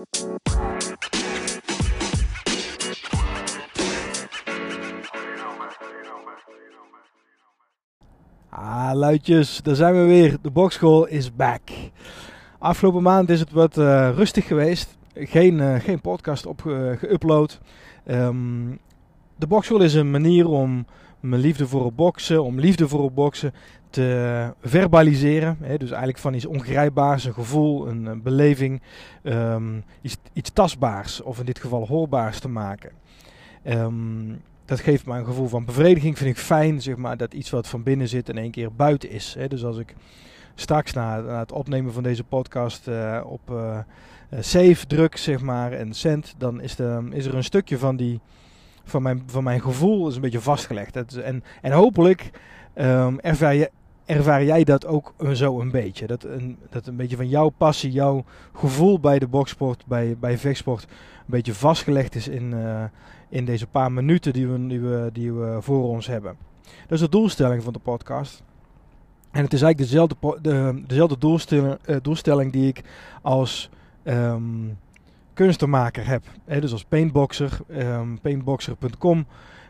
Ah, luidjes, daar zijn we weer. De bokschool is back. Afgelopen maand is het wat uh, rustig geweest. Geen, uh, geen podcast op geüpload. Um, de bokschool is een manier om mijn liefde voor het boksen, om liefde voor het boksen te verbaliseren. Hè? Dus eigenlijk van iets ongrijpbaars, een gevoel, een, beleving, um, iets, iets, tastbaars of in dit geval hoorbaars te maken. Um, dat geeft me een gevoel van bevrediging. Vind ik fijn, zeg maar, dat iets wat van binnen zit in één keer buiten is. Hè? Dus als ik straks na, het opnemen van deze podcast uh, op uh, save druk, zeg maar, en send, dan is, de, is er een stukje van die van mijn, van mijn gevoel is een beetje vastgelegd. Dat, en, en hopelijk um, ervaar, je, ervaar jij dat ook zo een beetje. Dat een, dat een beetje van jouw passie, jouw gevoel bij de boksport, bij, bij vechtsport, een beetje vastgelegd is in, uh, in deze paar minuten die we, die, we, die we voor ons hebben. Dat is de doelstelling van de podcast. En het is eigenlijk dezelfde, de, dezelfde doelstelling, uh, doelstelling die ik als um, kunstenmaker heb. He, dus als paintboxer, um, paintboxer.com,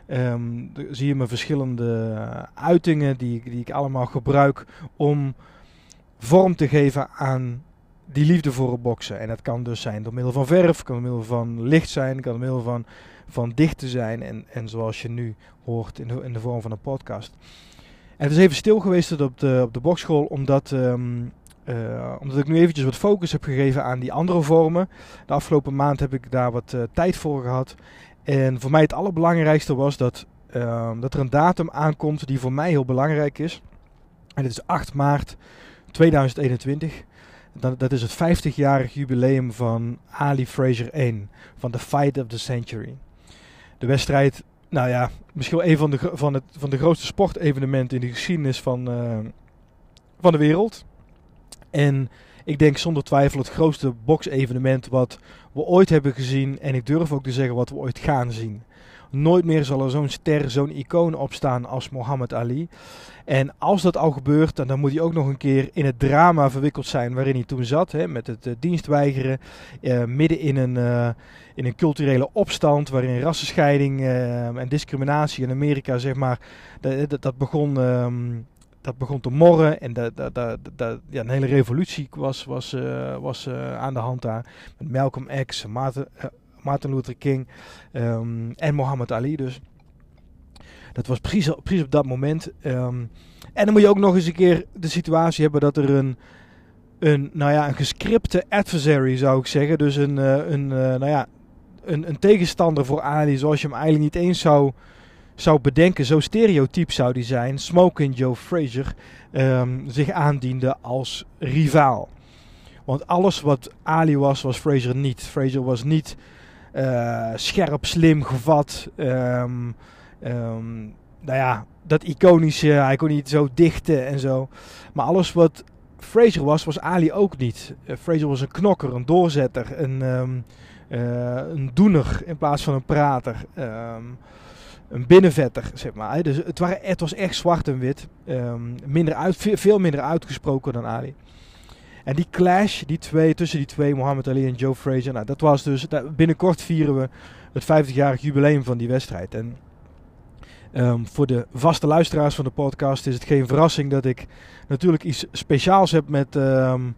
um, zie je mijn verschillende uitingen die, die ik allemaal gebruik om vorm te geven aan die liefde voor het boksen. En dat kan dus zijn door middel van verf, kan door middel van licht zijn, kan door middel van, van dicht te zijn. En, en zoals je nu hoort in de, in de vorm van een podcast. Het is even stil geweest op de, op de bokschool, omdat um, uh, omdat ik nu eventjes wat focus heb gegeven aan die andere vormen. De afgelopen maand heb ik daar wat uh, tijd voor gehad. En voor mij het allerbelangrijkste was dat, uh, dat er een datum aankomt die voor mij heel belangrijk is. En dat is 8 maart 2021. Dat, dat is het 50-jarig jubileum van Ali Frazier 1. Van The Fight of the Century. De wedstrijd, nou ja, misschien wel een van de, van het, van de grootste sportevenementen in de geschiedenis van, uh, van de wereld. En ik denk zonder twijfel het grootste boksevenement wat we ooit hebben gezien. En ik durf ook te zeggen wat we ooit gaan zien. Nooit meer zal er zo'n ster, zo'n icoon opstaan als Muhammad Ali. En als dat al gebeurt, dan, moet hij ook nog een keer in het drama verwikkeld zijn waarin hij toen zat. Hè, met het uh, dienstweigeren. Uh, midden in een, uh, in een culturele opstand waarin rassenscheiding en discriminatie in Amerika, zeg maar, dat, dat begon. Um, dat begon te morren en de, de, de, ja, een hele revolutie was, was, uh, was uh, aan de hand daar. Met Malcolm X, Martin, uh, Martin Luther King um, en Muhammad Ali dus. Dat was precies, precies op dat moment. Um, en dan moet je ook nog eens een keer de situatie hebben dat er een, een, nou ja, een gescripte adversary zou ik zeggen. Dus een, een, nou ja, een, een tegenstander voor Ali zoals je hem eigenlijk niet eens zou zou bedenken, zo stereotyp zou die zijn, Smoking Joe Frazier, um, zich aandiende als rivaal. Want alles wat Ali was, was Frazier niet. Frazier was niet uh, scherp, slim, gevat. Um, nou ja, dat iconische, hij kon niet zo dichten en zo. Maar alles wat Frazier was, was Ali ook niet. Uh, Frazier was een knokker, een doorzetter, een, um, een doener in plaats van een prater. Een binnenvetter, zeg maar. Dus het, het was echt zwart en wit. Um, minder uit, veel, minder uitgesproken dan Ali. En die clash, die twee, tussen die twee, Muhammad Ali en Joe Frazier, nou, dat was dus, binnenkort vieren we het 50-jarig jubileum van die wedstrijd. En um, voor de vaste luisteraars van de podcast is het geen verrassing dat ik natuurlijk iets speciaals heb met... Um,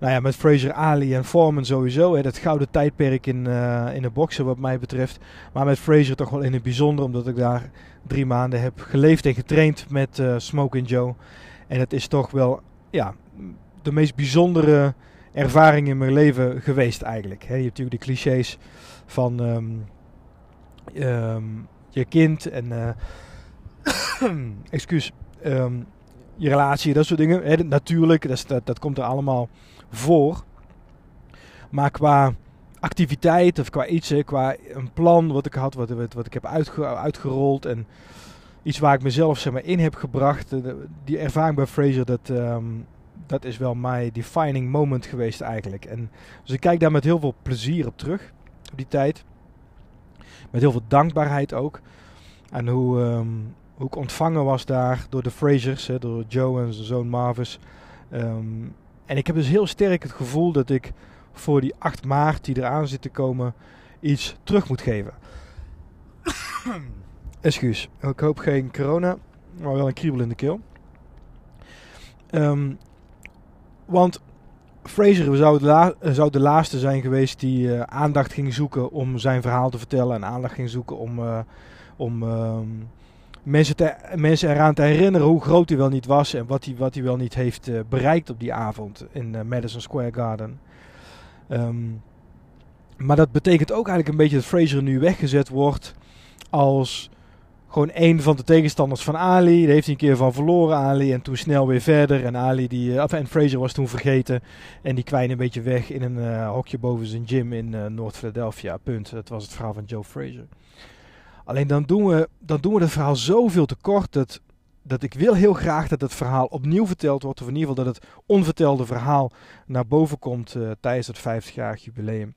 nou ja, met Fraser Ali en Foreman sowieso. Hè, dat gouden tijdperk in, uh, in de boksen wat mij betreft. Maar met Fraser toch wel in het bijzonder. Omdat ik daar drie maanden heb geleefd en getraind met uh, Smoke Joe. En het is toch wel ja, de meest bijzondere ervaring in mijn leven geweest eigenlijk. Hè, je hebt natuurlijk de clichés van um, um, je kind en... Uh, excuus. Um, je relatie, dat soort dingen. Natuurlijk, dat, dat, dat komt er allemaal voor. Maar qua activiteit of qua iets, qua een plan wat ik had, wat, wat ik heb uitge, uitgerold en iets waar ik mezelf zeg maar, in heb gebracht. Die ervaring bij Fraser, dat, um, dat is wel mijn defining moment geweest eigenlijk. En, dus ik kijk daar met heel veel plezier op terug, op die tijd. Met heel veel dankbaarheid ook. En hoe, um, hoe ik ontvangen was daar door de Frasers, hè, door Joe en zijn zoon Marvis. Um, en ik heb dus heel sterk het gevoel dat ik voor die 8 maart die eraan zit te komen iets terug moet geven. Excuus, ik hoop geen corona, maar wel een kriebel in de keel. Um, want Fraser zou de, zou de, laatste zijn geweest die uh, aandacht ging zoeken om zijn verhaal te vertellen. En aandacht ging zoeken om, uh, om um, mensen, mensen eraan te herinneren hoe groot hij wel niet was. En wat hij, wat hij wel niet heeft uh, bereikt op die avond in Madison Square Garden. Um, maar dat betekent ook eigenlijk een beetje dat Fraser nu weggezet wordt als gewoon een van de tegenstanders van Ali. Daar heeft hij een keer van verloren, Ali. En toen snel weer verder. En Ali die, uh, en Fraser was toen vergeten. En die kwijt een beetje weg in een hokje boven zijn gym in uh, North Philadelphia. Punt. Dat was het verhaal van Joe Fraser. Alleen dan doen we, dan doen we het verhaal zoveel te kort dat, dat ik wil heel graag dat het verhaal opnieuw verteld wordt. Of in ieder geval dat het onvertelde verhaal naar boven komt tijdens het 50-jarig jubileum.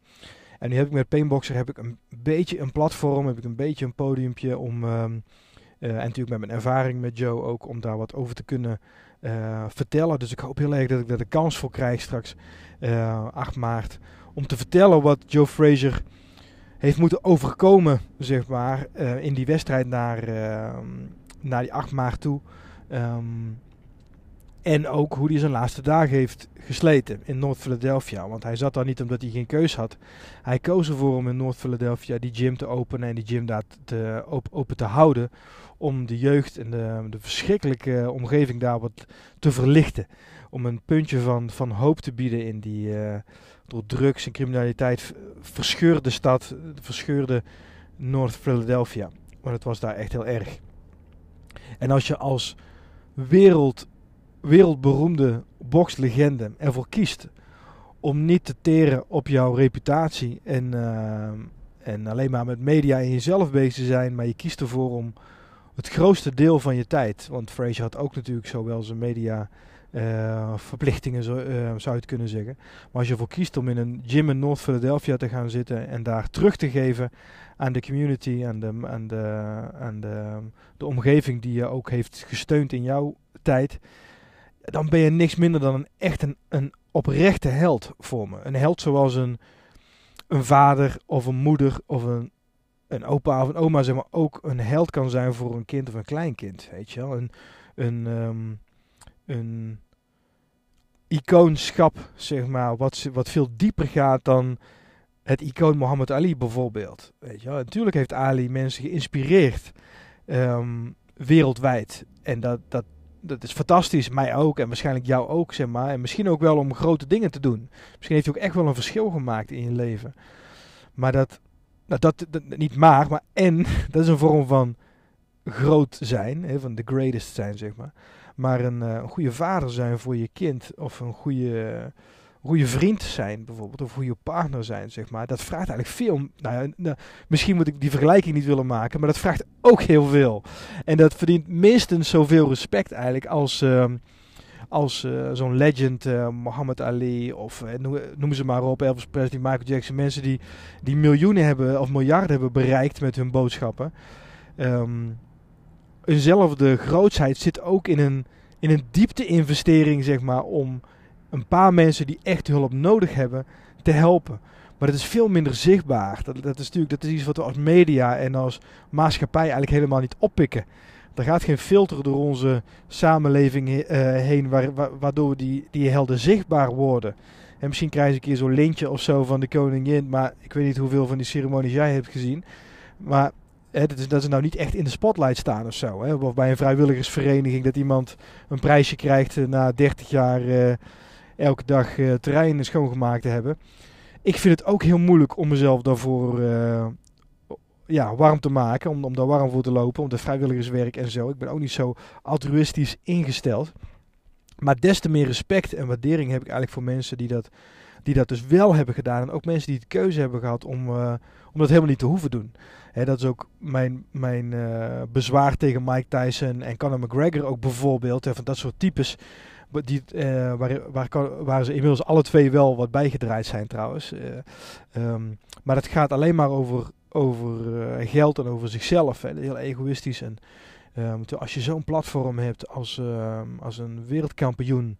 En nu heb ik met Painboxer heb ik een beetje een platform, heb ik een beetje een podiumpje om, um, uh, en natuurlijk met mijn ervaring met Joe ook, om daar wat over te kunnen uh, vertellen. Dus ik hoop heel erg dat ik daar de kans voor krijg straks, uh, 8 maart, om te vertellen wat Joe Frazier heeft moeten overkomen, zeg maar, uh, in die wedstrijd naar, ehm, naar die 8 maart toe. Um, en ook hoe hij zijn laatste dagen heeft gesleten in North Philadelphia. Want hij zat daar niet omdat hij geen keus had. Hij koos ervoor om in North Philadelphia die gym te openen en die gym daar te, open te houden. Om de jeugd en de, de verschrikkelijke omgeving daar wat te verlichten. Om een puntje van, van hoop te bieden in die uh, door drugs en criminaliteit verscheurde stad. Verscheurde North Philadelphia. Want het was daar echt heel erg. En als je als wereld wereldberoemde boxlegende ervoor kiest om niet te teren op jouw reputatie en, uh, en alleen maar met media en jezelf bezig te zijn, maar je kiest ervoor om het grootste deel van je tijd, want Fraser had ook natuurlijk zowel zijn media uh, verplichtingen, zo, uh, zou je het kunnen zeggen. Maar als je ervoor kiest om in een gym in North Philadelphia te gaan zitten en daar terug te geven aan de community, aan de, aan de, aan de, de omgeving die je ook heeft gesteund in jouw tijd, dan ben je niks minder dan een echt een, een oprechte held voor me. Een held zoals een, een vader of een moeder of een, een opa of een oma zeg maar, ook een held kan zijn voor een kind of een kleinkind. Weet je wel? Een, een, um, een icoonschap, zeg maar, wat, wat veel dieper gaat dan het icoon Muhammad Ali bijvoorbeeld. Weet je wel? Natuurlijk heeft Ali mensen geïnspireerd um, wereldwijd. En dat, dat, dat is fantastisch, mij ook en waarschijnlijk jou ook, zeg maar. En misschien ook wel om grote dingen te doen. Misschien heeft hij ook echt wel een verschil gemaakt in je leven. Maar dat, nou dat, dat niet maar, maar en, dat is een vorm van groot zijn, van the greatest zijn, zeg maar. Maar een, uh, een goede vader zijn voor je kind, of een goede goede vriend zijn bijvoorbeeld, of goede partner zijn, zeg maar. Dat vraagt eigenlijk veel. Nou nou, misschien moet ik die vergelijking niet willen maken, maar dat vraagt ook heel veel. En dat verdient minstens zoveel respect eigenlijk als, uh, als uh, zo'n legend, uh, Muhammad Ali of uh, noem ze maar op, Elvis Presley, Michael Jackson. Mensen die, die miljoenen hebben of miljarden hebben bereikt met hun boodschappen. Um, eenzelfde grootsheid zit ook in een, in een diepte-investering, zeg maar, om een paar mensen die echt hulp nodig hebben te helpen. Maar dat is veel minder zichtbaar. Dat, dat, is natuurlijk dat is iets wat we als media en als maatschappij eigenlijk helemaal niet oppikken. Er gaat geen filter door onze samenleving uh, heen waar, waardoor die, die helden zichtbaar worden. En misschien krijg je een keer zo'n lintje of zo van de koningin. Maar ik weet niet hoeveel van die ceremonies jij hebt gezien. Maar hè, dat, is, dat ze nou niet echt in de spotlight staan of zo. Hè? Of bij een vrijwilligersvereniging dat iemand een prijsje krijgt uh, na 30 jaar... Uh, elke dag uh, terrein schoongemaakt te hebben. Ik vind het ook heel moeilijk om mezelf daarvoor ja, warm te maken. Om, om daar warm voor te lopen. Om de vrijwilligerswerk en zo. Ik ben ook niet zo altruïstisch ingesteld. Maar des te meer respect en waardering heb ik eigenlijk voor mensen die dat, die dat dus wel hebben gedaan. En ook mensen die de keuze hebben gehad om, om dat helemaal niet te hoeven doen. Hè, dat is ook mijn, mijn uh, bezwaar tegen Mike Tyson en Conor McGregor ook bijvoorbeeld. Hè, van dat soort types die, uh, waar, waar, waar, ze inmiddels alle twee wel wat bijgedraaid zijn trouwens. Uh, um, maar het gaat alleen maar over, over geld en over zichzelf. Hè. Heel egoïstisch. En um, als je zo'n platform hebt als, als een wereldkampioen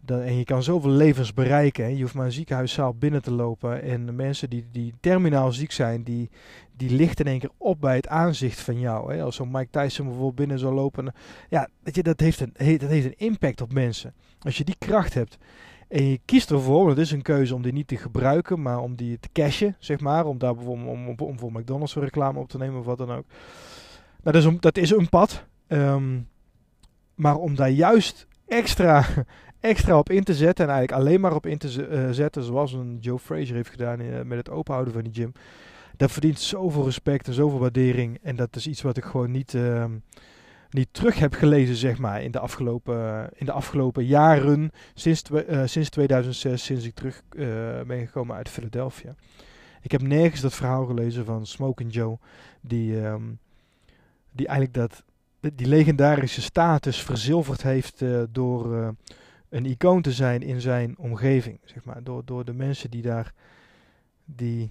Dat, en je kan zoveel levens bereiken. Je hoeft maar een ziekenhuiszaal binnen te lopen. En de mensen die, die terminaal ziek zijn, die, die lichten in één keer op bij het aanzicht van jou. Hè. Als zo'n Mike Tyson bijvoorbeeld binnen zou lopen. Ja, weet je, dat, heeft een, dat heeft een impact op mensen. Als je die kracht hebt en je kiest ervoor, want het is een keuze om die niet te gebruiken, maar om die te cashen, zeg maar. Om daar bijvoorbeeld om, om, om voor McDonald's reclame op te nemen of wat dan ook. Nou, dat, is een, dat is een pad. Um, maar om daar juist extra, extra op in te zetten en eigenlijk alleen maar op in te uh, zetten, zoals een Joe Frazier heeft gedaan uh, met het openhouden van die gym. Dat verdient zoveel respect en zoveel waardering. En dat is iets wat ik gewoon niet, uh, niet terug heb gelezen, zeg maar, in de afgelopen, in de afgelopen jaren. Sinds, sinds 2006, sinds ik terug ben gekomen uit Philadelphia. Ik heb nergens dat verhaal gelezen van Smoking Joe, die, um, die eigenlijk dat, die legendarische status verzilverd heeft door een icoon te zijn in zijn omgeving. Zeg maar. door, door de mensen die daar die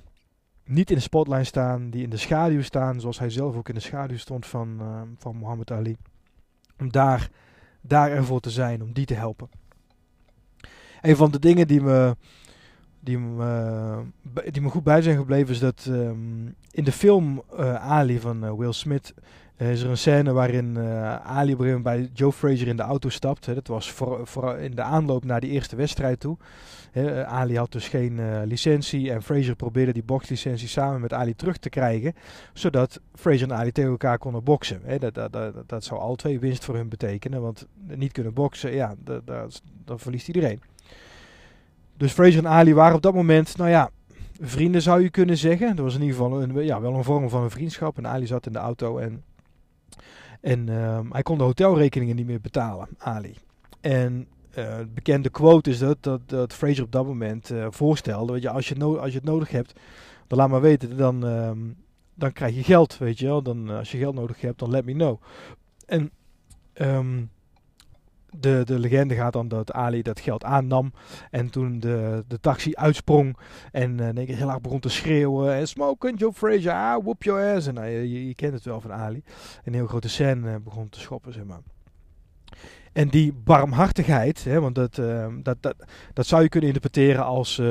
niet in de spotlight staan, die in de schaduw staan, zoals hij zelf ook in de schaduw stond van, uh, van Muhammad Ali. Om daar, daar ervoor te zijn, om die te helpen. Een van de dingen die me, die me, die me goed bij zijn gebleven is dat um, in de film Ali van Will Smith is er een scène waarin uh, Ali bij Joe Frazier in de auto stapt. Hè. Dat was voor, voor in de aanloop naar die eerste wedstrijd toe. Hè, uh, Ali had dus geen licentie en Frazier probeerde die boxlicentie samen met Ali terug te krijgen. Zodat Frazier en Ali tegen elkaar konden boksen. Hè. Dat, dat, dat, dat zou al twee winst voor hun betekenen. Want niet kunnen boksen, ja, dan verliest iedereen. Dus Frazier en Ali waren op dat moment, nou ja, vrienden zou je kunnen zeggen. Dat was in ieder geval een, ja, wel een vorm van een vriendschap. En Ali zat in de auto en en uh, hij kon de hotelrekeningen niet meer betalen, Ali. En uh, bekende quote is dat, dat, Fraser op dat moment uh, voorstelde, weet je, als je, als je het nodig hebt, dan laat maar weten, dan, uh, dan krijg je geld, weet je wel. Dan, als je geld nodig hebt, dan let me know. En um, de, de legende gaat dan dat Ali dat geld aannam. En toen de, de taxi uitsprong. En uh, keer heel hard begon te schreeuwen. En smoking Joe Frazier, ah, whoop your ass. En nou, je, je, kent het wel van Ali. Een heel grote scène uh, begon te schoppen, zeg maar. En die barmhartigheid, hè, want dat, uh, dat, dat, dat zou je kunnen interpreteren als,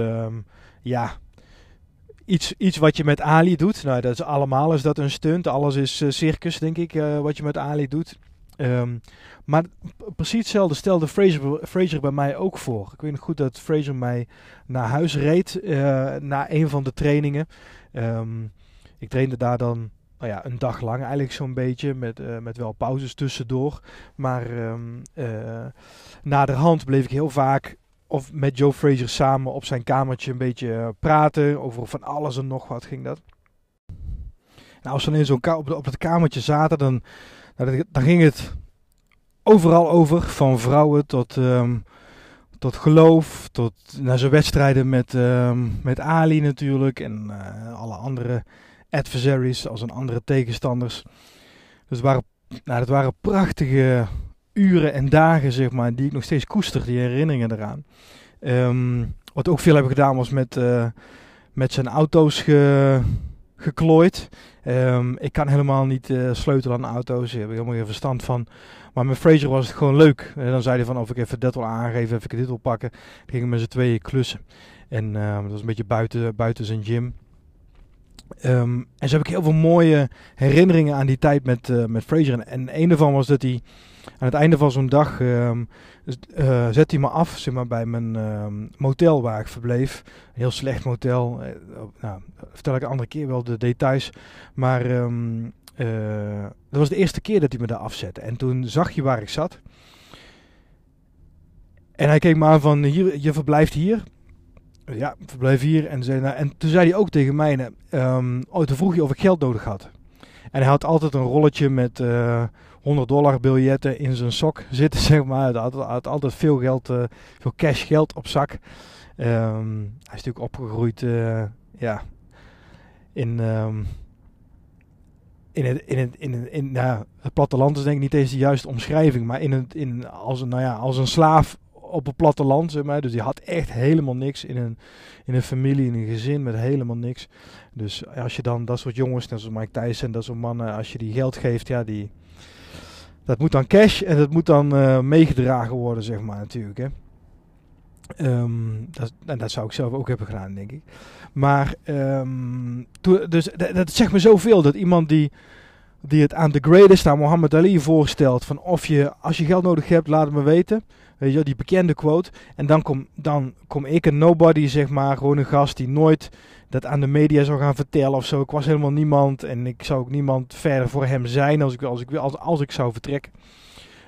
ja, iets, iets wat je met Ali doet. Nou, dat is allemaal is dat een stunt. Alles is circus, denk ik, wat je met Ali doet. Um, maar precies hetzelfde stelde Fraser, Fraser bij mij ook voor. Ik weet nog goed dat Fraser mij naar huis reed uh, na een van de trainingen. Um, ik trainde daar dan nou ja, een dag lang eigenlijk zo'n beetje, met, uh, met wel pauzes tussendoor. Maar um, uh, naderhand bleef ik heel vaak of met Joe Fraser samen op zijn kamertje een beetje praten. Over van alles en nog wat ging dat. Nou, als we dan in zo'n op, op het kamertje zaten, dan nou, daar ging het overal over, van vrouwen tot, um, tot geloof, tot naar zijn wedstrijden met, um, met Ali natuurlijk en uh, alle andere adversaries, als een andere tegenstanders. Dus waren, nou, dat waren prachtige uren en dagen, zeg maar, die ik nog steeds koester, die herinneringen eraan. Um, wat ook veel hebben gedaan was met, uh, met zijn auto's ge, geklooid. Um, ik kan helemaal niet uh, sleutelen aan auto's. Daar heb ik helemaal geen verstand van. Maar met Fraser was het gewoon leuk. En dan zei hij van of ik even dat wil aangeven, of ik dit wil pakken. Dan gingen met z'n tweeën klussen. En uh, dat was een beetje buiten, buiten zijn gym. Um, en zo heb ik heel veel mooie herinneringen aan die tijd met, uh, met Fraser. En een daarvan was dat hij aan het einde van zo'n dag um, zet hij me af zeg maar, bij mijn uh, motel waar ik verbleef. Een heel slecht motel. Uh, nou, vertel ik een andere keer wel de details. Maar um, dat was de eerste keer dat hij me daar afzette. En toen zag je waar ik zat. En hij keek me aan van, hier, je verblijft hier. Ja, verblijf hier. En, zei, nou, en toen zei hij ook tegen mij, oh, toen vroeg je of ik geld nodig had. En hij had altijd een rolletje met 100 dollar biljetten in zijn sok zitten, zeg maar. Hij had, altijd veel geld, uh, veel cash geld op zak. Um, hij is natuurlijk opgegroeid, uh, ja, in, um, in het, in het, in in, nou, het platteland is denk ik niet eens de juiste omschrijving, maar in het, in, als, een, nou ja, als een slaaf op het platteland, zeg maar. Dus die had echt helemaal niks in een, in een familie, in een gezin met helemaal niks. Dus als je dan dat soort jongens, net zoals Mike Tyson, dat soort mannen, als je die geld geeft, ja, die, dat moet dan cash en dat moet dan uh, meegedragen worden, zeg maar, natuurlijk, hè. Ehm, dat, en dat zou ik zelf ook hebben gedaan, denk ik. Maar, ehm, dus dat, zegt me zoveel dat iemand die, die het aan de greatest, aan Muhammad Ali voorstelt, van of je, als je geld nodig hebt, laat het me weten. Weet je, die bekende quote. En dan kom, dan kom ik een nobody, zeg maar, gewoon een gast die nooit dat aan de media zou gaan vertellen of zo. Ik was helemaal niemand en ik zou ook niemand verder voor hem zijn als ik, als ik, als, als ik zou vertrekken.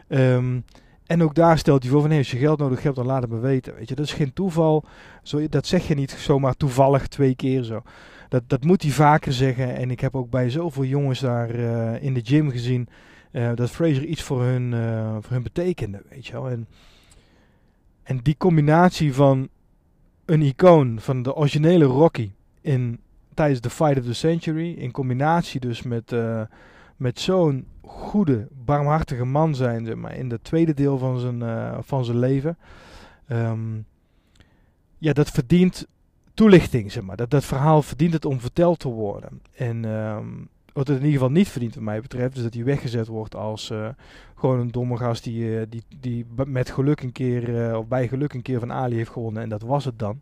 Um, en ook daar stelt hij voor van, hey, als je geld nodig hebt, dan laat het me weten. Weet je, dat is geen toeval. Zo, dat zeg je niet zomaar toevallig twee keer zo. Dat, dat moet hij vaker zeggen. En ik heb ook bij zoveel jongens daar uh, in de gym gezien uh, dat Fraser iets voor hun, uh, voor hun betekende. Weet je wel. En, en die combinatie van een icoon van de originele Rocky in, tijdens de Fight of the Century, in combinatie dus met, met zo'n goede, barmhartige man zijn, zeg maar, in het tweede deel van zijn, uh, van zijn leven. Um, ja, dat verdient toelichting, zeg maar. Dat, dat verhaal verdient het om verteld te worden. En um, wat het in ieder geval niet verdient, wat mij betreft, is dat hij weggezet wordt als uh, gewoon een domme gast die, uh, die, die met geluk een keer, of bij geluk een keer van Ali heeft gewonnen. En dat was het dan.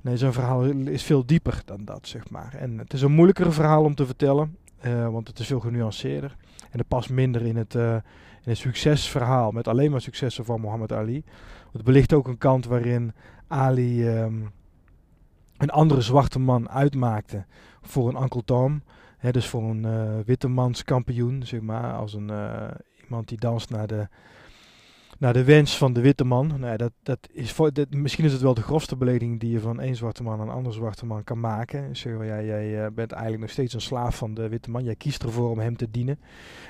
Nee, zijn verhaal is veel dieper dan dat, zeg maar. En het is een moeilijker verhaal om te vertellen, want het is veel genuanceerder. En dat past minder in het, in het succesverhaal met alleen maar successen van Muhammad Ali. Het belicht ook een kant waarin Ali um, een andere zwarte man uitmaakte voor een Uncle Tom. Hè, dus voor een uh, witte mans kampioen, zeg maar. Als een, uh, iemand die danst naar de, naar de wens van de witte man. Nou, dat, dat is voor, misschien is het wel de grofste belediging die je van één zwarte man aan een andere zwarte man kan maken. Zeg maar, jij, jij bent eigenlijk nog steeds een slaaf van de witte man. Jij kiest ervoor om hem te dienen.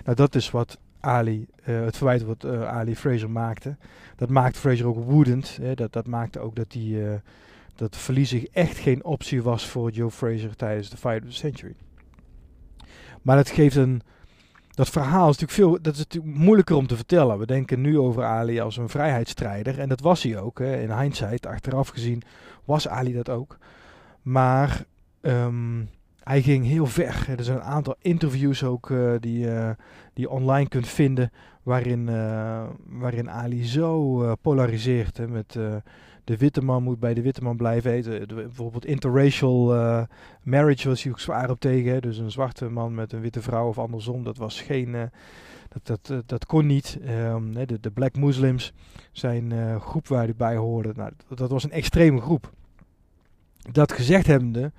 Nou, dat is wat Ali, uh, het verwijt wat Ali Fraser maakte. Dat maakt Fraser ook woedend. Hè. Dat, dat maakte ook dat, die, dat verliezen echt geen optie was voor Joe Fraser tijdens de Fight of the Century. Maar het geeft een dat verhaal is natuurlijk veel dat is natuurlijk moeilijker om te vertellen. We denken nu over Ali als een vrijheidsstrijder. En dat was hij ook. Hè. In hindsight, achteraf gezien, was Ali dat ook. Maar um, hij ging heel ver. Er zijn een aantal interviews ook uh, die, uh, die je online kunt vinden. Waarin, uh, waarin Ali zo polariseert. Hè, met de witte man moet bij de witte man blijven eten. bijvoorbeeld interracial uh, marriage was hij ook zwaar op tegen. Dus een zwarte man met een witte vrouw of andersom. Dat was geen. Uh, dat, dat, uh, dat kon niet. Um, de, de Black Muslims zijn uh, groep waar hij bij hoorde. Nou, dat, was een extreme groep. Dat gezegd hebbende,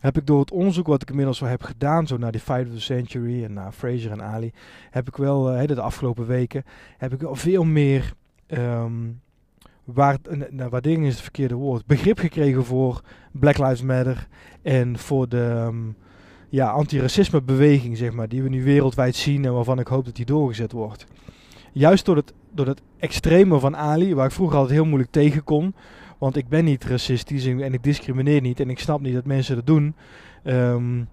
heb ik door het onderzoek wat ik inmiddels wel heb gedaan, zo naar die Fight of the Century en naar Fraser en Ali, heb ik wel, de afgelopen weken, heb ik wel veel meer um, waar, nou, waardering is het verkeerde woord, begrip gekregen voor Black Lives Matter en voor de um, ja, antiracisme beweging, zeg maar, die we nu wereldwijd zien en waarvan ik hoop dat die doorgezet wordt. Juist door het, door het extreme van Ali, waar ik vroeger altijd heel moeilijk tegen kon, want ik ben niet racistisch en ik discrimineer niet en ik snap niet dat mensen dat doen. Um,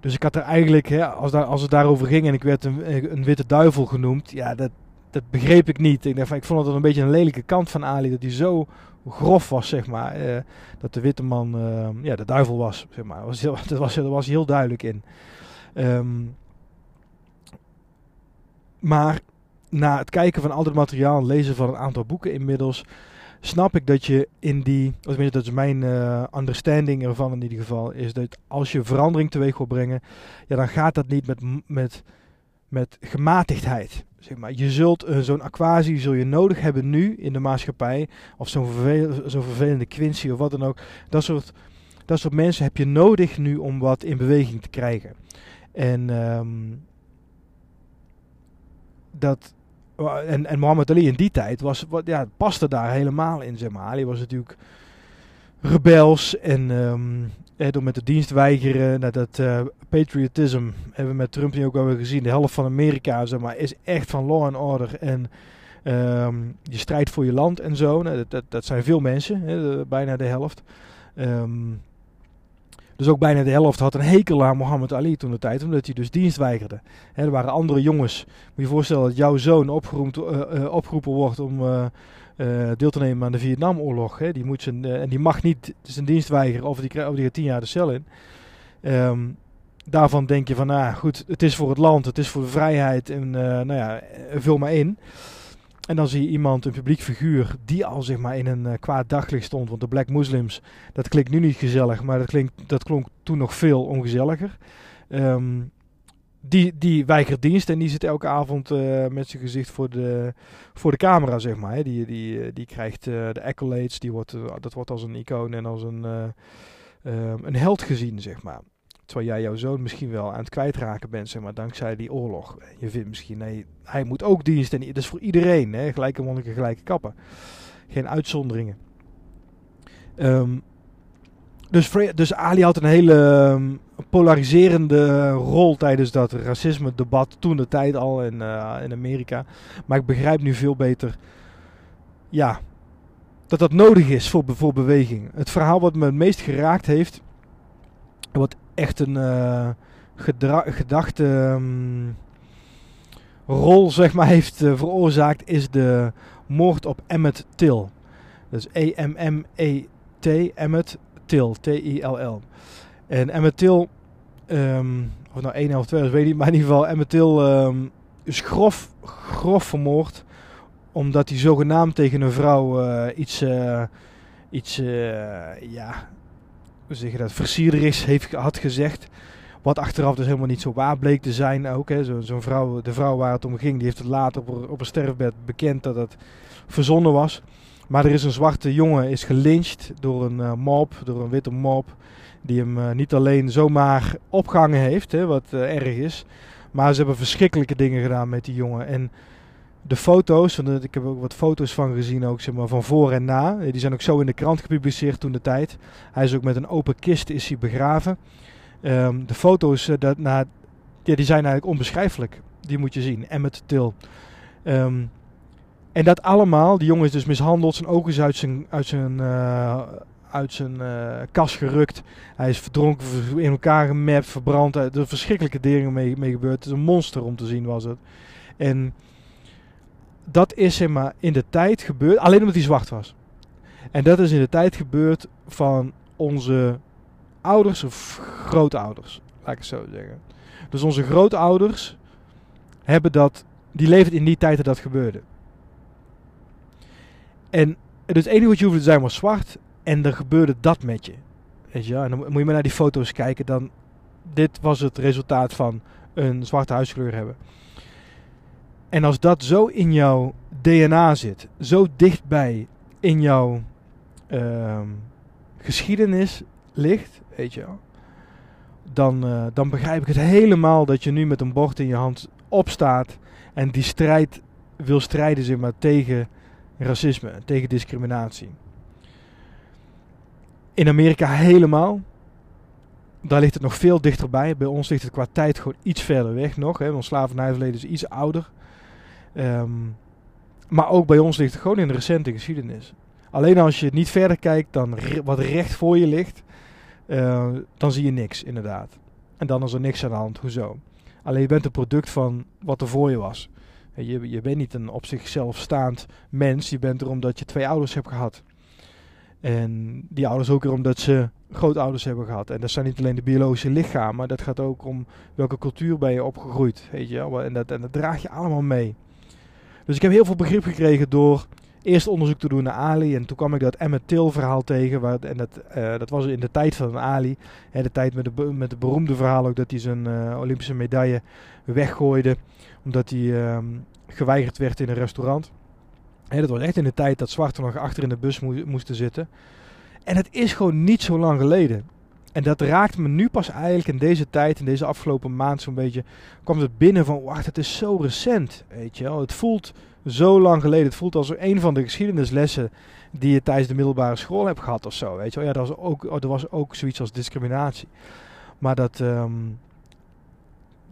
dus ik had er eigenlijk, hè, als, daar, als het daarover ging en ik werd een, een witte duivel genoemd, ja, dat, dat begreep ik niet. Ik, ik vond het een beetje een lelijke kant van Ali. Dat hij zo grof was, zeg maar. Uh, dat de witte man uh, ja, de duivel was, zeg maar. Was heel, dat, was, dat was heel duidelijk in. Um, maar na het kijken van al het materiaal en lezen van een aantal boeken inmiddels... snap ik dat je in die... Tenminste, dat is mijn uh, understanding ervan in ieder geval... is dat als je verandering teweeg wil brengen... ja, dan gaat dat niet met... met met gematigdheid. Zeg maar. Je zult uh, zo'n aquatie zul je nodig hebben nu in de maatschappij. Of zo'n vervel zo vervelende Quincy of wat dan ook. Dat soort, dat soort mensen heb je nodig nu om wat in beweging te krijgen. En um, dat. En, en Muhammad Ali in die tijd was, wat, ja, paste daar helemaal in. Zeg maar. Ali was natuurlijk rebels en um, door met de dienst weigeren. Nou, dat uh, patriotism hebben we met Trump nu ook wel gezien. De helft van Amerika zeg maar, is echt van law and order en um, je strijdt voor je land en zo. Nou, dat, dat, zijn veel mensen, hè, bijna de helft. Um, dus ook bijna de helft had een hekel aan Muhammad Ali toen de tijd, omdat hij dus dienst weigerde. Er waren andere jongens. Moet je je voorstellen dat jouw zoon uh, opgeroepen wordt om uh, deel te nemen aan de Vietnamoorlog. Hè. Die moet zijn, en die mag niet zijn dienst weigeren of die, of die gaat tien jaar de cel in. Um, daarvan denk je van, nou goed, het is voor het land, het is voor de vrijheid en nou ja, vul maar in. en dan zie je iemand, een publiek figuur, die al zeg maar in een kwaad daglicht stond. Want de Black Muslims, dat klinkt nu niet gezellig, maar dat, klinkt, dat klonk toen nog veel ongezelliger. Ehm, die, die weigert dienst en die zit elke avond uh, met zijn gezicht voor de, voor de camera, zeg maar. Hè. Die, die, die krijgt uh, de accolades, die wordt, dat wordt als een icoon en als een, een held gezien, zeg maar. Terwijl jij jouw zoon misschien wel aan het kwijtraken bent, zeg maar, dankzij die oorlog. Je vindt misschien, nee, hij moet ook dienst. En dat is voor iedereen, hè? gelijke monniken, gelijke kappen. Geen uitzonderingen. Um, dus, dus Ali had een hele um, polariserende rol tijdens dat racisme-debat toen de tijd al in, uh, in Amerika. Maar ik begrijp nu veel beter, ja, dat dat nodig is voor, voor beweging. Het verhaal wat me het meest geraakt heeft, wat echt een uh, gedachte um, rol zeg maar, heeft uh, veroorzaakt, is de moord op Emmett Till. Dus E-M-M-E-T, Emmett Till, T-I-L-L. En Emmett Till, um, of nou één of twee, dat weet ik niet, maar in ieder geval Emmett Till um, is grof, grof vermoord omdat hij zogenaamd tegen een vrouw uh, iets, uh, iets uh, ja, hoe zeg je dat, heeft, had gezegd. Wat achteraf dus helemaal niet zo waar bleek te zijn ook. Zo'n zo vrouw, de vrouw waar het om ging, die heeft het later op, op een sterfbed bekend dat het verzonnen was. Maar er is een zwarte jongen is gelyncht door een uh, mob, door een witte mob. Die hem uh, niet alleen zomaar opgehangen heeft, hè, wat uh, erg is. Maar ze hebben verschrikkelijke dingen gedaan met die jongen. En de foto's, want ik heb ook wat foto's van gezien, ook zeg maar van voor en na. Die zijn ook zo in de krant gepubliceerd toen de tijd. Hij is ook met een open kist is hij begraven. Um, de foto's dat, ja, die zijn eigenlijk onbeschrijfelijk. Die moet je zien. Emmet Till. Um, en dat allemaal, die jongen is dus mishandeld, zijn ogen is uit zijn, uit zijn, uh, uit zijn uh, kas gerukt. Hij is verdronken, in elkaar gemapt, verbrand. Er zijn verschrikkelijke dingen mee, mee gebeurd. Het is een monster om te zien was het. En dat is zeg maar in de tijd gebeurd, alleen omdat hij zwart was. En dat is in de tijd gebeurd van onze ouders of grootouders, laat ik het zo zeggen. Dus onze grootouders hebben dat, die leefden in die tijd dat dat gebeurde. En het enige wat je hoefde te zijn was zwart en er gebeurde dat met je. Weet je, en dan moet je maar naar die foto's kijken, dan dit was het resultaat van een zwarte huidskleur hebben. En als dat zo in jouw DNA zit, zo dichtbij in jouw uh, geschiedenis ligt, weet je wel, dan, uh, dan begrijp ik het helemaal dat je nu met een bord in je hand opstaat en die strijd wil strijden zeg maar, tegen racisme, tegen discriminatie. In Amerika helemaal. Daar ligt het nog veel dichterbij. Bij ons ligt het qua tijd gewoon iets verder weg nog. Hè, want slavernijverleden is iets ouder. Um, maar ook bij ons ligt het gewoon in de recente geschiedenis. Alleen als je niet verder kijkt dan wat recht voor je ligt, uh, dan zie je niks inderdaad. En dan is er niks aan de hand. Hoezo? Alleen je bent een product van wat er voor je was. Je, je bent niet een op zichzelf staand mens. Je bent er omdat je twee ouders hebt gehad. En die ouders ook weer omdat ze grootouders hebben gehad. En dat zijn niet alleen de biologische lichamen, maar dat gaat ook om welke cultuur ben je opgegroeid. Weet je? En, dat, en dat draag je allemaal mee. Dus ik heb heel veel begrip gekregen door eerst onderzoek te doen naar Ali. En toen kwam ik dat Emmett Till verhaal tegen. Waar, en dat, uh, dat was in de tijd van Ali. Hè, de tijd met de, met de beroemde verhaal ook dat hij zijn uh, Olympische medaille weggooide. Omdat hij uh, geweigerd werd in een restaurant. Dat was echt in de tijd dat zwarten nog achter in de bus mo moesten zitten. En het is gewoon niet zo lang geleden. En dat raakt me nu pas eigenlijk in deze tijd, in deze afgelopen maand zo'n beetje, kwam het binnen van, wacht, het is zo recent, weet je wel. Het voelt zo lang geleden. Het voelt als een van de geschiedenislessen die je tijdens de middelbare school hebt gehad of zo, weet je wel. Ja, dat was ook, er was ook zoiets als discriminatie. Maar dat, um,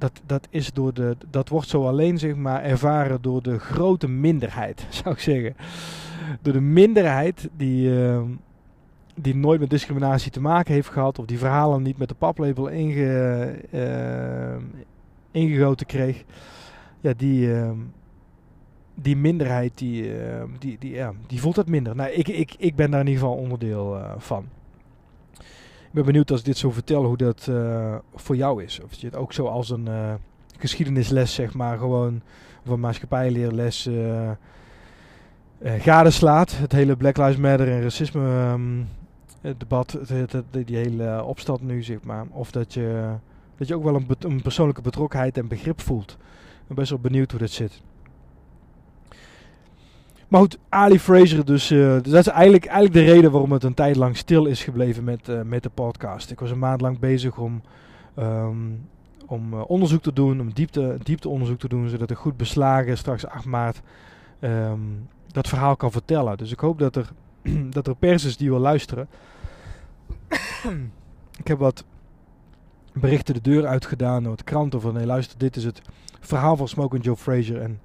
dat, dat, is door de, dat wordt zo alleen zeg maar, ervaren door de grote minderheid, zou ik zeggen. Door de minderheid die... Uh, die nooit met discriminatie te maken heeft gehad, of die verhalen niet met de paplepel uh, ingegoten kreeg, ja, die, uh, die minderheid, die, die, die, ja, die voelt dat minder. Nou, ik, ik, ik ben daar in ieder geval onderdeel eh, van. Ik ben benieuwd als ik dit zo vertel hoe dat eh, voor jou is. Of je het ook zo als een geschiedenisles, zeg maar, gewoon, of een maatschappijleerles uh, gadeslaat. Het hele Black Lives Matter en racisme um, debat, die hele opstand nu, zeg maar. Of dat je, dat je ook wel een, een persoonlijke betrokkenheid en begrip voelt. Ik ben best wel benieuwd hoe dat zit. Maar goed, Ali Fraser, dus, uh, dat is eigenlijk, eigenlijk de reden waarom het een tijd lang stil is gebleven met, uh, met de podcast. Ik was een maand lang bezig om, um, om uh, onderzoek te doen, om diepte, diepteonderzoek te doen, zodat ik goed beslagen straks 8 maart um, dat verhaal kan vertellen. Dus ik hoop dat er, dat er pers is die wil luisteren. ik heb wat berichten de deur uitgedaan, wat kranten van, nee luister, dit is het verhaal van Smoke Joe Fraser en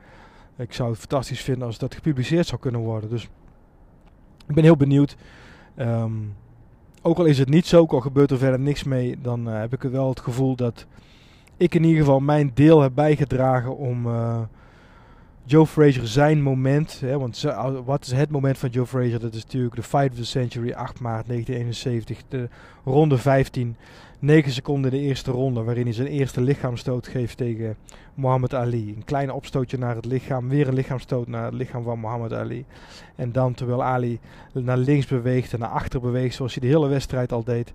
ik zou het fantastisch vinden als dat gepubliceerd zou kunnen worden. Dus ik ben heel benieuwd. Um, ook al is het niet zo, ook al gebeurt er verder niks mee, dan uh, heb ik wel het gevoel dat ik in ieder geval mijn deel heb bijgedragen om uh, Joe Frazier zijn moment. Hè, want wat is het moment van Joe Frazier? Dat is natuurlijk de Fight of the Century, 8 maart 1971, de ronde 15. 9 seconden in de eerste ronde, waarin hij zijn eerste lichaamstoot geeft tegen Muhammad Ali. Een klein opstootje naar het lichaam, weer een lichaamstoot naar het lichaam van Muhammad Ali. En dan terwijl Ali naar links beweegt en naar achter beweegt, zoals hij de hele wedstrijd al deed,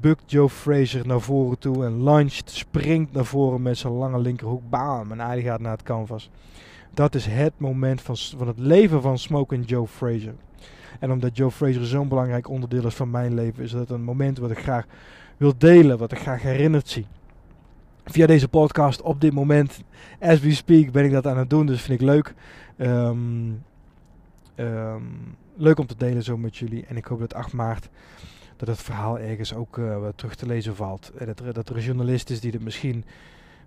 bukt Joe Frazier naar voren toe en luncht, springt naar voren met zijn lange linkerhoek, bam, en Ali gaat naar het canvas. Dat is het moment van, van het leven van Smoke en Joe Frazier. En omdat Joe Frazier zo'n belangrijk onderdeel is van mijn leven, is dat een moment wat ik graag wil delen, wat ik graag herinnerd zie. Via deze podcast op dit moment, as we speak, ben ik dat aan het doen. Dus vind ik leuk. Um, um, leuk om te delen zo met jullie. En ik hoop dat 8 maart dat het verhaal ergens ook uh, terug te lezen valt. En dat, er, dat er een journalist is die het misschien,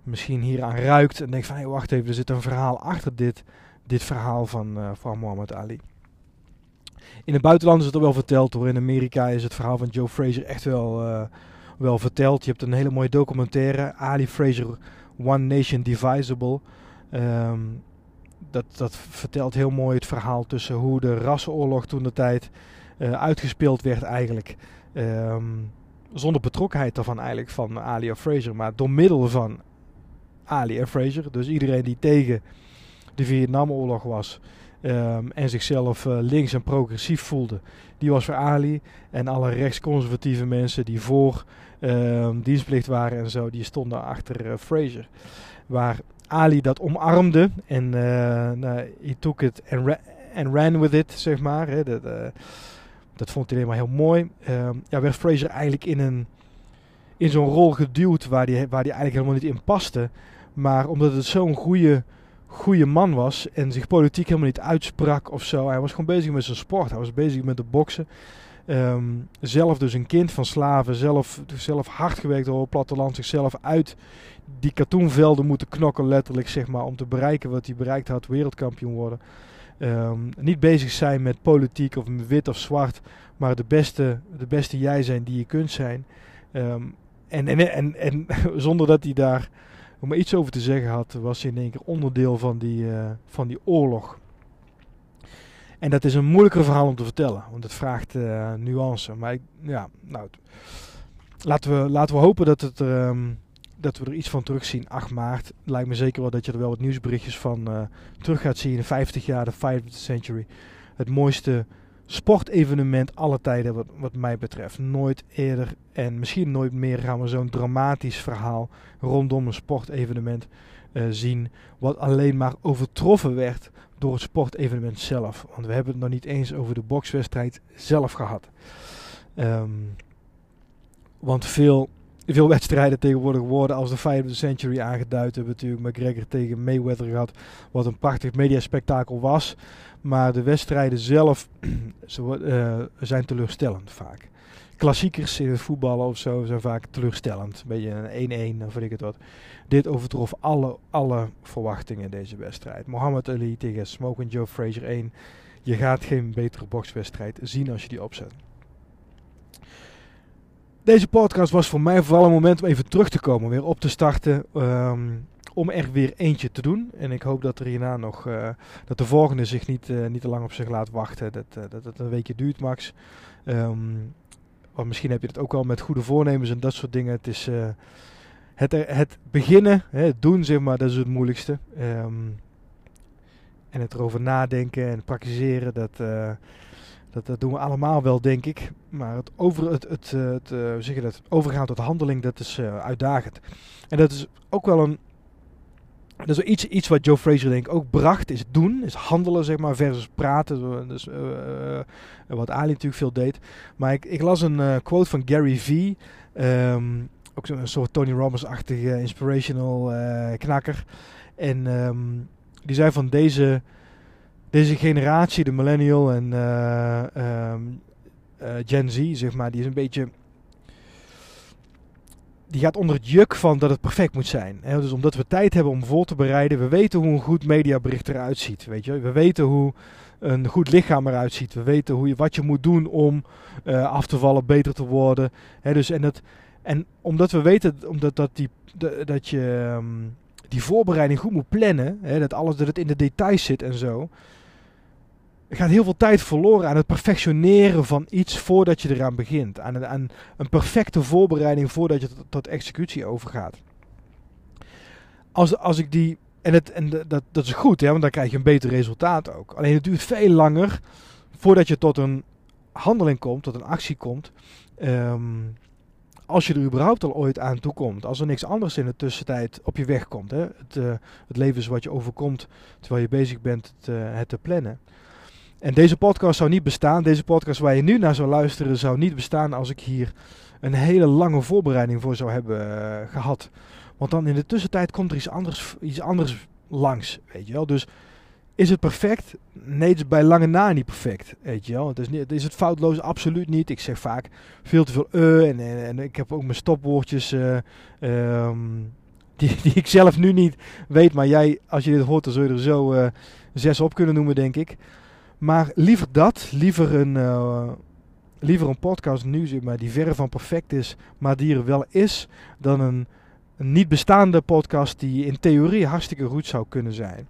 misschien hier aan ruikt. En denkt van, hey, wacht even, er zit een verhaal achter dit, dit verhaal van, uh, van Muhammad Ali. In het buitenland is het al wel verteld hoor. In Amerika is het verhaal van Joe Frazier echt wel... wel verteld. Je hebt een hele mooie documentaire, Ali Fraser, One Nation Divisible. Um, dat, dat vertelt heel mooi het verhaal tussen hoe de rassenoorlog toen de tijd uh, uitgespeeld werd eigenlijk. Um, zonder betrokkenheid daarvan eigenlijk van Ali en Fraser, maar door middel van Ali en Fraser. Dus iedereen die tegen de Vietnamoorlog was um, en zichzelf uh, links en progressief voelde, die was voor Ali. En alle rechtsconservatieve mensen die voor um, dienstplicht waren en zo, die stonden achter uh, Fraser. Waar Ali dat omarmde en uh, nou, he took it and, and ran with it, zeg maar. Hè, dat, dat vond hij helemaal heel mooi. Um, ja, werd Fraser eigenlijk in, een, in zo'n rol geduwd waar hij waar die eigenlijk helemaal niet in paste. Maar omdat het zo'n goede, goede man was en zich politiek helemaal niet uitsprak of zo. Hij was gewoon bezig met zijn sport. Hij was bezig met de boksen. Um, zelf dus een kind van slaven, zelf, zelf hard gewerkt door het platteland, zichzelf uit die katoenvelden moeten knokken, letterlijk zeg maar, om te bereiken wat hij bereikt had, wereldkampioen worden. Um, niet bezig zijn met politiek of wit of zwart, maar de beste, de beste jij zijn die je kunt zijn. En, en, en, en zonder dat hij daar maar iets over te zeggen had, was hij in één keer onderdeel van die, uh, van die oorlog. En dat is een moeilijker verhaal om te vertellen, want het vraagt uh, nuance. Maar ik, ja, nou, laten we, laten we hopen dat, het um, dat we er iets van terugzien. 8 maart lijkt me zeker wel dat je er wel wat nieuwsberichtjes van uh, terug gaat zien. 50 jaar, de 50th century. Het mooiste sportevenement alle tijden wat, wat mij betreft. Nooit eerder en misschien nooit meer gaan we zo'n dramatisch verhaal rondom een sportevenement uh, zien. Wat alleen maar overtroffen werd door het sportevenement zelf. Want we hebben het nog niet eens over de bokswedstrijd zelf gehad. Um, want veel, veel wedstrijden tegenwoordig worden als de Fight of the Century aangeduid. We hebben natuurlijk McGregor tegen Mayweather gehad. Wat een prachtig mediaspectakel was. Maar de wedstrijden zelf uh, zijn teleurstellend vaak. Klassiekers in het voetballen of zo zijn vaak teleurstellend. Een beetje een 1-1 of weet ik het wat. Dit overtrof alle, alle verwachtingen deze wedstrijd. Muhammad Ali tegen Smoke Joe Frazier 1. Je gaat geen betere bokswedstrijd zien als je die opzet. Deze podcast was voor mij vooral een moment om even terug te komen, weer op te starten. Um, om er weer eentje te doen. En ik hoop dat er hierna nog, uh, dat de volgende zich niet, uh, niet te lang op zich laat wachten. Dat, uh, dat het een weekje duurt, max. Um, want misschien heb je het ook wel met goede voornemens en dat soort dingen. Het is het, het beginnen, het doen zeg maar, dat is het moeilijkste. Um, en het erover nadenken en praktiseren, dat, dat, dat doen we allemaal wel, denk ik. Maar het, over, het, het, het, zeg je dat, overgaan tot handeling, dat is uitdagend. En dat is ook wel een dat is iets, iets wat Joe Fraser denk ik ook bracht, is doen, is handelen zeg maar, versus praten. Dus, wat Ali natuurlijk veel deed. Maar ik, ik las een quote van Gary Vee, um, ook zo'n soort Tony Robbins-achtige inspirational knakker. En um, die zei van deze, deze generatie, de millennial en um, Gen Z, zeg maar, die is een beetje die gaat onder het juk van dat het perfect moet zijn. Dus omdat we tijd hebben om voor te bereiden, we weten hoe een goed mediabericht eruit ziet. Weet je? We weten hoe een goed lichaam eruit ziet. We weten hoe je, wat je moet doen om uh, af te vallen, beter te worden. Dus, en, dat, en omdat we weten omdat dat, die, dat je um, die voorbereiding goed moet plannen, dat alles dat het in de details zit en zo er gaat heel veel tijd verloren aan het perfectioneren van iets voordat je eraan begint. Aan een, een perfecte voorbereiding voordat je tot, executie overgaat. Als, als ik die. En, het, en dat, dat is goed, hè, want dan krijg je een beter resultaat ook. Alleen het duurt veel langer voordat je tot een handeling komt, tot een actie komt. Um, als je er überhaupt al ooit aan toe komt. Als er niks anders in de tussentijd op je weg komt. Hè? Het, uh, het leven is wat je overkomt terwijl je bezig bent het, uh, het te plannen. En deze podcast zou niet bestaan. Deze podcast waar je nu naar zou luisteren zou niet bestaan als ik hier een hele lange voorbereiding voor zou hebben uh, gehad. Want dan in de tussentijd komt er iets anders, iets anders langs, weet je wel. Dus is het perfect? Nee, het is bij lange na niet perfect, weet je wel. Het is, niet, is het foutloos? Absoluut niet. Ik zeg vaak veel te veel uh en, en, ik heb ook mijn stopwoordjes uh, um, die, die ik zelf nu niet weet. Maar jij, als je dit hoort, dan zul je er zo zes op kunnen noemen, denk ik. Maar liever dat, liever een, uh, liever een podcast maar, die verre van perfect is, maar die er wel is, dan een, een niet bestaande podcast die in theorie hartstikke goed zou kunnen zijn.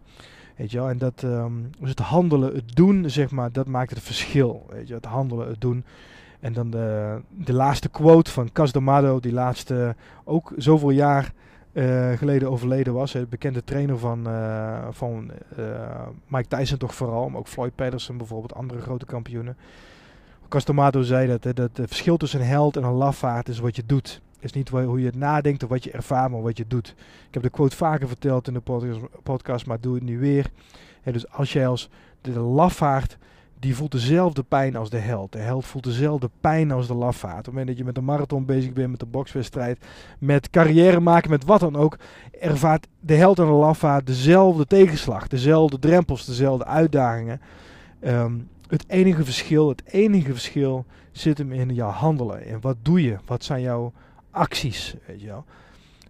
Weet je wel? En dat, um, dus het handelen, het doen, zeg maar, dat maakt het verschil. Weet je? Het handelen, het doen. En dan de, de laatste quote van Cas D'Amato, die laatste ook zoveel jaar uh, geleden overleden was. De bekende trainer van, uh, van uh, Mike Tyson toch vooral. Maar ook Floyd Patterson bijvoorbeeld, andere grote kampioenen. Castomato zei dat, hè, dat het verschil tussen een held en een lafaard is wat je doet. Is niet hoe je het nadenkt of wat je ervaart, maar wat je doet. Ik heb de quote vaker verteld in de podcast, maar doe het nu weer. dus als jij als de lafaard die voelt dezelfde pijn als de held. De held voelt dezelfde pijn als de lafaard. Op het moment dat je met een marathon bezig bent, met een bokswedstrijd, met carrière maken, met wat dan ook, ervaart de held en de lafaard dezelfde tegenslag, dezelfde drempels, dezelfde uitdagingen. Um, het enige verschil, het enige verschil zit hem in jouw handelen. En wat doe je? Wat zijn jouw acties? Weet je, wel?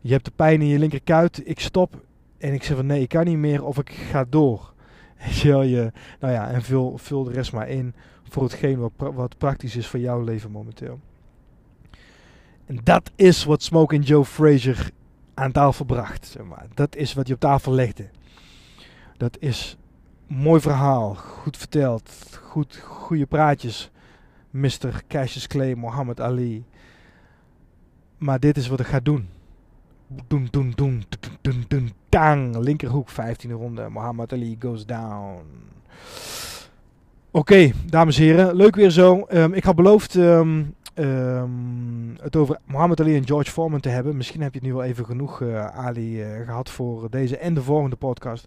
je hebt de pijn in je linkerkuit, ik stop en ik zeg van nee, ik kan niet meer of ik ga door. je nou ja, en vul, vul de rest maar in voor hetgeen wat, wat praktisch is voor jouw leven momenteel. En dat is wat Smoke en Joe Frazier aan tafel bracht. Zeg maar. Dat is wat hij op tafel legde. Dat is mooi verhaal, goed verteld, goed, goede praatjes. Mr. Cassius Clay, Muhammad Ali. Maar dit is wat ik ga doen. Doen, doen, doen, doen, doen, doen, tang. Linkerhoek, 15e ronde. Muhammad Ali goes down. Oké, dames en heren. Leuk weer zo. Um, ik had beloofd um, um, het over Muhammad Ali en George Foreman te hebben. Misschien heb je het nu wel even genoeg, uh, Ali, uh, gehad voor deze en de volgende podcast.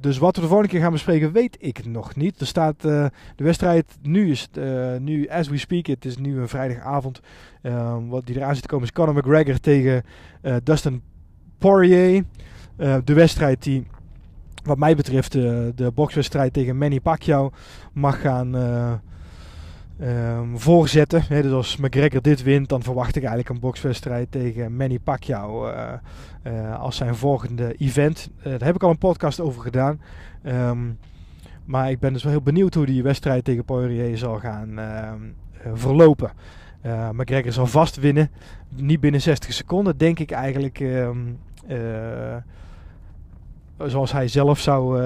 Dus wat we de volgende keer gaan bespreken, weet ik nog niet. Er staat uh, de wedstrijd, nu is nu as we speak, het is nu een vrijdagavond. Wat die eraan zit te komen is Conor McGregor tegen eh, Dustin Poirier. de wedstrijd die, wat mij betreft, de bokswedstrijd tegen Manny Pacquiao mag gaan um, voorzetten. He, dus als McGregor dit wint, dan verwacht ik eigenlijk een bokswedstrijd tegen Manny Pacquiao als zijn volgende event. Daar heb ik al een podcast over gedaan. Um, maar ik ben dus wel heel benieuwd hoe die wedstrijd tegen Poirier zal gaan um, verlopen. McGregor zal vast winnen. Niet binnen 60 seconden, denk ik eigenlijk. Zoals hij zelf zou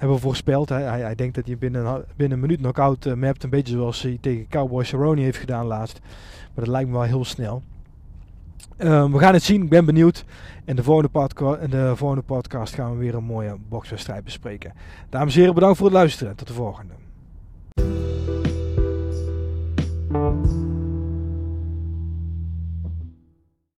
hebben we voorspeld. Hij, hij, hij, denkt dat hij binnen, binnen een minuut knock-out uh, mapt. Een beetje zoals hij tegen Cowboy Cerrone heeft gedaan laatst. Maar dat lijkt me wel heel snel. Ehm, we gaan het zien, ik ben benieuwd. In de, volgende de podcast gaan we weer een mooie bokswedstrijd bespreken. Dames en heren, bedankt voor het luisteren. Tot de volgende.